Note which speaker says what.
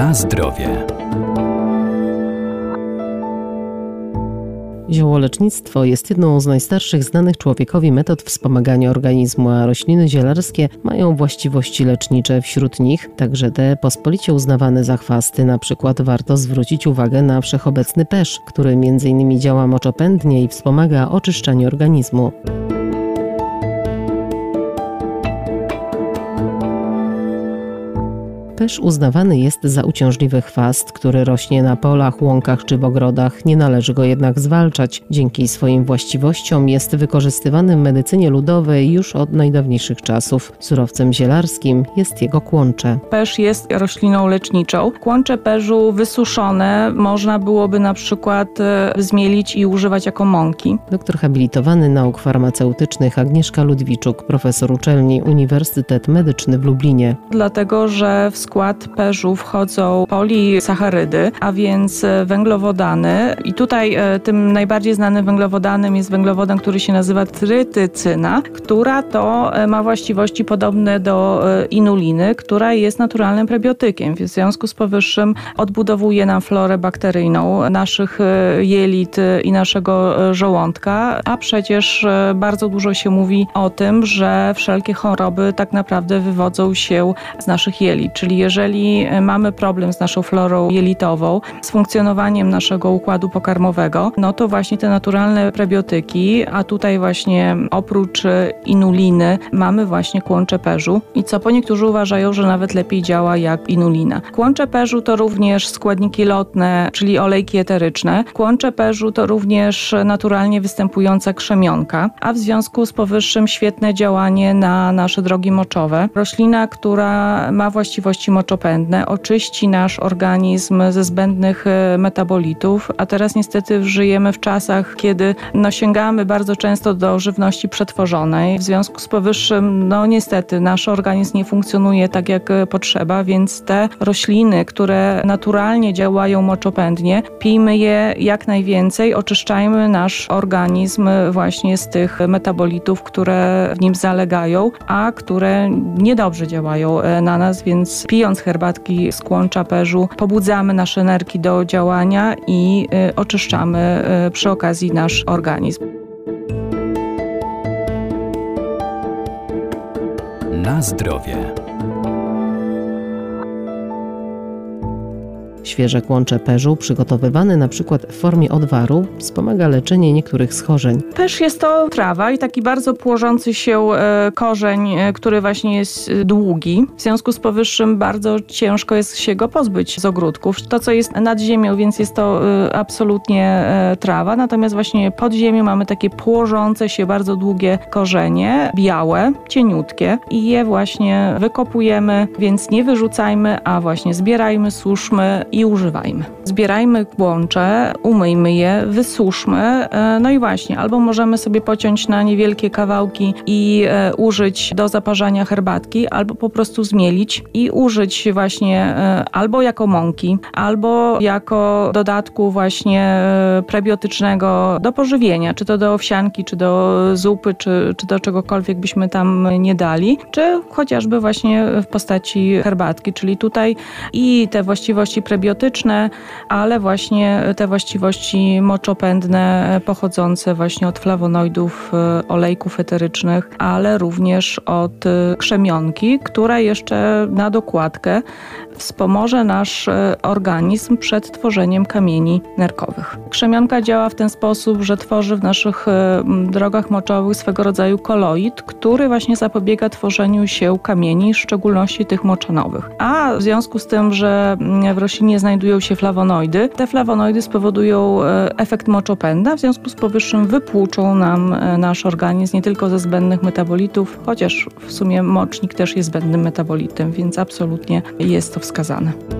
Speaker 1: Na zdrowie.
Speaker 2: Ziołolecznictwo jest jedną z najstarszych znanych człowiekowi metod wspomagania organizmu, a rośliny zielarskie mają właściwości lecznicze. Wśród nich także te pospolicie uznawane za chwasty. Na przykład warto zwrócić uwagę na wszechobecny pesz, który m.in. działa moczopędnie i wspomaga oczyszczanie organizmu. Pesz uznawany jest za uciążliwy chwast, który rośnie na polach, łąkach czy w ogrodach. Nie należy go jednak zwalczać. Dzięki swoim właściwościom jest wykorzystywany w medycynie ludowej już od najdawniejszych czasów. Surowcem zielarskim jest jego kłącze.
Speaker 3: Pesz jest rośliną leczniczą. Kłącze perzu wysuszone można byłoby na przykład e, zmielić i używać jako mąki.
Speaker 2: Doktor habilitowany nauk farmaceutycznych Agnieszka Ludwiczuk, profesor uczelni Uniwersytet Medyczny w Lublinie.
Speaker 3: Dlatego, że w skład perzu wchodzą polisacharydy, a więc e, węglowodany. I tutaj e, tym najbardziej znanym węglowodanem jest węglowodan, który się nazywa trytycyna, która to e, ma właściwości podobne do inuliny, która jest naturalnym prebiotykiem. W związku z powyższym odbudowuje nam florę bakteryjną naszych jelit i naszego żołądka, a przecież bardzo dużo się mówi o tym, że wszelkie choroby tak naprawdę wywodzą się z naszych jelit, czyli jeżeli mamy problem z naszą florą jelitową, z funkcjonowaniem naszego układu pokarmowego, no to właśnie te naturalne prebiotyki, a tutaj właśnie oprócz inuliny mamy właśnie kłącze perzu i co po niektórzy uważają, że nawet lepiej działa jak inulina. Kłącze perzu to również składniki lotne, czyli olejki eteryczne. Kłącze perzu to również naturalnie występująca krzemionka, a w związku z powyższym świetne działanie na nasze drogi moczowe. Roślina, która ma właściwości moczopędne, oczyści nasz organizm ze zbędnych e, metabolitów, a teraz niestety żyjemy w czasach, kiedy no, sięgamy bardzo często do żywności przetworzonej. W związku z powyższym, no niestety, nasz organizm nie funkcjonuje tak jak e, potrzeba, więc te rośliny, które naturalnie działają moczopędnie, pijmy je jak najwięcej, oczyszczajmy nasz organizm właśnie z tych metabolitów, które w nim zalegają, a które niedobrze działają e, na nas, więc pijmy pijąc herbatki z kłącza perzu, pobudzamy nasze nerki do działania i y, oczyszczamy y, przy okazji nasz organizm.
Speaker 1: Na zdrowie.
Speaker 2: Świeże kłącze perzu, przygotowywane na przykład w formie odwaru, wspomaga leczenie niektórych schorzeń.
Speaker 3: Perz jest to trawa i taki bardzo płożący się e, korzeń, e, który właśnie jest e, długi. W związku z powyższym bardzo ciężko jest się go pozbyć z ogródków. To, co jest nad ziemią, więc jest to absolutnie trawa, natomiast właśnie pod ziemią mamy takie płożące się, bardzo długie korzenie, białe, cieniutkie i je właśnie wykopujemy, więc nie wyrzucajmy, a właśnie zbierajmy, suszmy i używajmy. Zbierajmy łącze, umyjmy je, wysuszmy, e, no i właśnie, albo możemy sobie pociąć na niewielkie kawałki i e, użyć do zaparzania herbatki, albo po prostu zmielić i użyć właśnie e, albo jako mąki, albo jako dodatku właśnie prebiotycznego do pożywienia, czy to do owsianki, czy do zupy, czy, czy do czegokolwiek byśmy tam nie dali, czy chociażby właśnie w postaci herbatki, czyli tutaj i te właściwości prebiotyczne prebiotyczne, ale właśnie te właściwości moczopędne pochodzące właśnie od flawonoidów, e, olejków eterycznych, ale również od e, krzemionki, która jeszcze na dokładkę wspomoże nasz e, organizm przed tworzeniem kamieni nerkowych. Krzemionka działa w ten sposób, że tworzy w naszych drogach moczowych swego rodzaju koloid, który właśnie zapobiega tworzeniu się kamieni, w szczególności tych moczanowych. A w związku z tym, że w roślinie znajdują się flawonoidy. Te flawonoidy spowodują e, efekt moczopęda, w związku z powyższym wypłuczą nam e, nasz organizm nie tylko ze zbędnych metabolitów, chociaż w sumie mocznik też jest zbędnym metabolitem, więc absolutnie jest to wskazane.